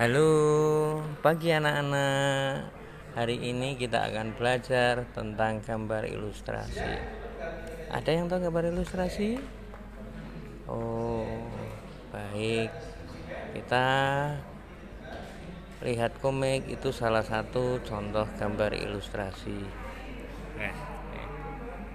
Halo, pagi anak-anak. Hari ini kita akan belajar tentang gambar ilustrasi. Ada yang tahu gambar ilustrasi? Oh, baik. Kita lihat komik itu salah satu contoh gambar ilustrasi.